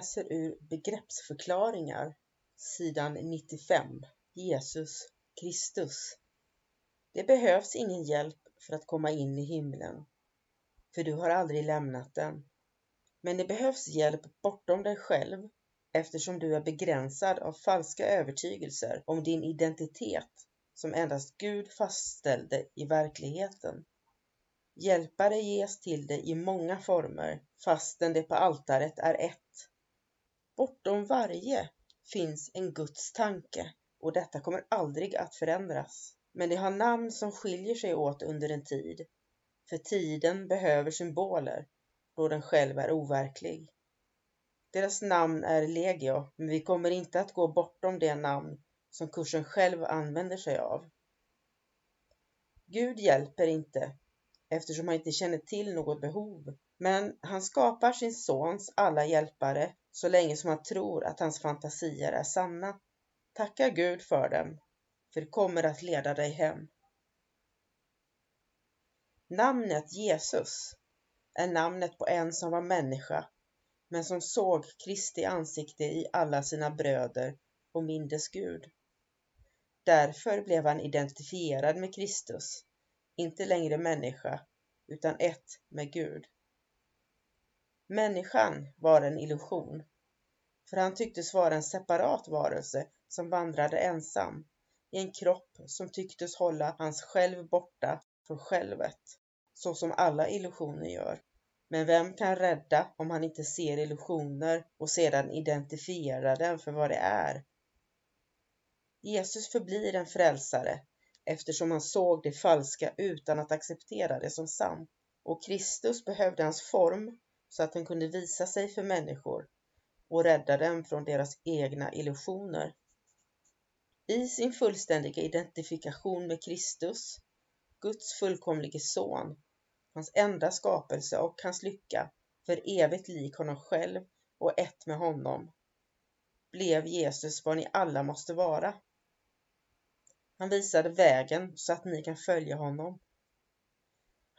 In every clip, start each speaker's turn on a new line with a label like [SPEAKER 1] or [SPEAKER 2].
[SPEAKER 1] Läser ur Begreppsförklaringar, sidan 95. Jesus Kristus. Det behövs ingen hjälp för att komma in i himlen, för du har aldrig lämnat den. Men det behövs hjälp bortom dig själv eftersom du är begränsad av falska övertygelser om din identitet som endast Gud fastställde i verkligheten. Hjälpare ges till dig i många former, fastän det på altaret är ett. Bortom varje finns en Guds tanke och detta kommer aldrig att förändras. Men det har namn som skiljer sig åt under en tid, för tiden behöver symboler då den själv är overklig. Deras namn är legio, men vi kommer inte att gå bortom det namn som kursen själv använder sig av. Gud hjälper inte eftersom han inte känner till något behov. Men han skapar sin sons alla hjälpare så länge som han tror att hans fantasier är sanna. Tacka Gud för dem, för det kommer att leda dig hem. Namnet Jesus är namnet på en som var människa, men som såg Kristi ansikte i alla sina bröder och mindes Gud. Därför blev han identifierad med Kristus inte längre människa, utan ett med Gud. Människan var en illusion, för han tycktes vara en separat varelse som vandrade ensam i en kropp som tycktes hålla hans själv borta från självet, så som alla illusioner gör. Men vem kan rädda om han inte ser illusioner och sedan identifierar dem för vad det är? Jesus förblir en frälsare eftersom han såg det falska utan att acceptera det som sant. Och Kristus behövde hans form så att han kunde visa sig för människor och rädda dem från deras egna illusioner. I sin fullständiga identifikation med Kristus, Guds fullkomlige son, hans enda skapelse och hans lycka, för evigt lik honom själv och ett med honom, blev Jesus vad ni alla måste vara. Han visade vägen så att ni kan följa honom.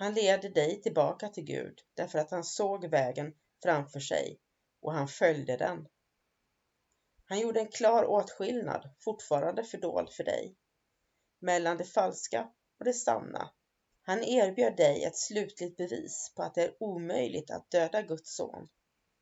[SPEAKER 1] Han leder dig tillbaka till Gud därför att han såg vägen framför sig och han följde den. Han gjorde en klar åtskillnad, fortfarande fördold för dig, mellan det falska och det sanna. Han erbjöd dig ett slutligt bevis på att det är omöjligt att döda Guds son.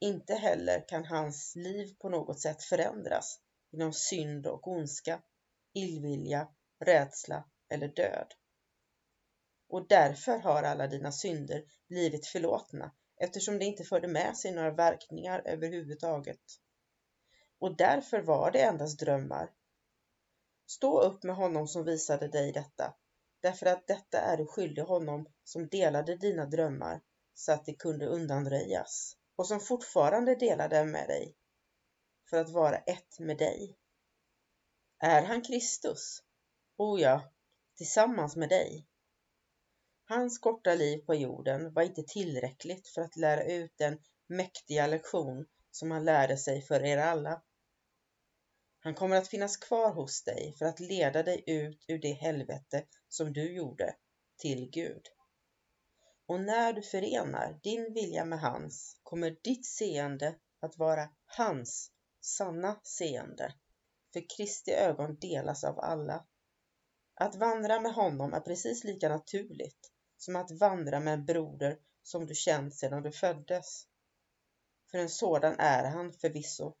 [SPEAKER 1] Inte heller kan hans liv på något sätt förändras genom synd och ondska, illvilja rädsla eller död. Och därför har alla dina synder blivit förlåtna eftersom det inte förde med sig några verkningar överhuvudtaget. Och därför var det endast drömmar. Stå upp med honom som visade dig detta, därför att detta är du skyldig honom som delade dina drömmar så att de kunde undanröjas och som fortfarande delar dem med dig för att vara ett med dig. Är han Kristus? O ja, tillsammans med dig. Hans korta liv på jorden var inte tillräckligt för att lära ut den mäktiga lektion som han lärde sig för er alla. Han kommer att finnas kvar hos dig för att leda dig ut ur det helvete som du gjorde till Gud. Och när du förenar din vilja med hans kommer ditt seende att vara hans sanna seende. för Kristi ögon delas av alla. Att vandra med honom är precis lika naturligt som att vandra med en broder som du känt sedan du föddes. För en sådan är han förvisso.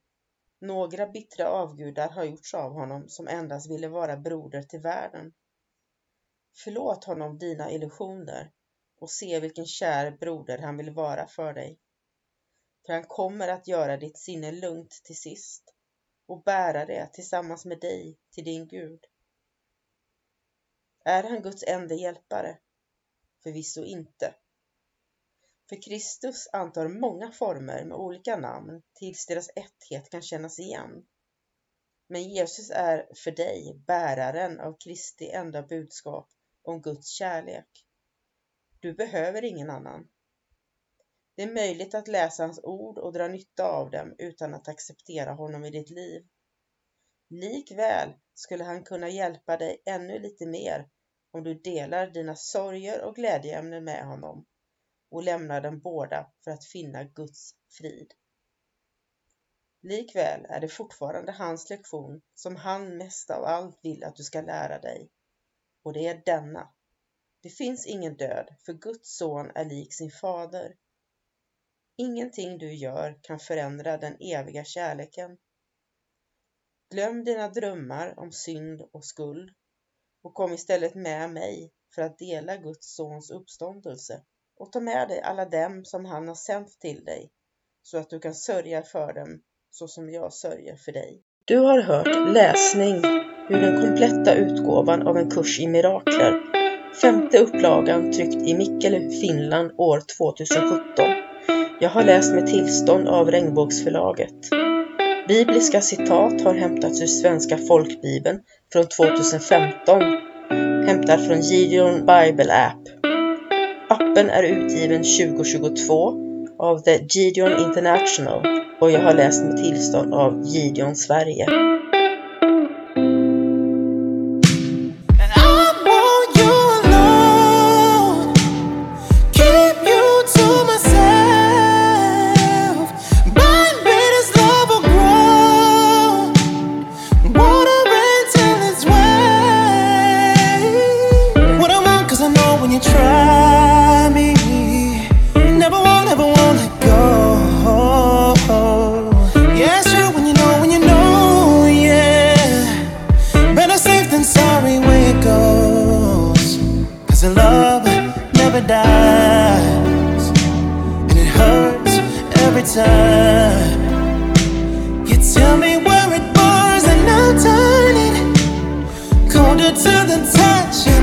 [SPEAKER 1] Några bittra avgudar har gjorts av honom som endast ville vara broder till världen. Förlåt honom dina illusioner och se vilken kär broder han vill vara för dig. För han kommer att göra ditt sinne lugnt till sist och bära det tillsammans med dig till din Gud. Är han Guds enda hjälpare? Förvisso inte. För Kristus antar många former med olika namn tills deras etthet kan kännas igen. Men Jesus är för dig bäraren av Kristi enda budskap om Guds kärlek. Du behöver ingen annan. Det är möjligt att läsa hans ord och dra nytta av dem utan att acceptera honom i ditt liv. Likväl skulle han kunna hjälpa dig ännu lite mer om du delar dina sorger och glädjeämnen med honom och lämnar dem båda för att finna Guds frid. Likväl är det fortfarande hans lektion som han mest av allt vill att du ska lära dig och det är denna. Det finns ingen död, för Guds son är lik sin fader. Ingenting du gör kan förändra den eviga kärleken. Glöm dina drömmar om synd och skuld och kom istället med mig för att dela Guds sons uppståndelse och ta med dig alla dem som han har sänt till dig så att du kan sörja för dem så som jag sörjer för dig. Du har hört läsning ur den kompletta utgåvan av en kurs i mirakler. Femte upplagan tryckt i Mikkeli, Finland år 2017. Jag har läst med tillstånd av Regnbågsförlaget. Bibliska citat har hämtats ur Svenska folkbibeln från 2015, hämtad från Gideon Bible App. Appen är utgiven 2022 av The Gideon International och jag har läst med tillstånd av Gideon Sverige.
[SPEAKER 2] 感谢。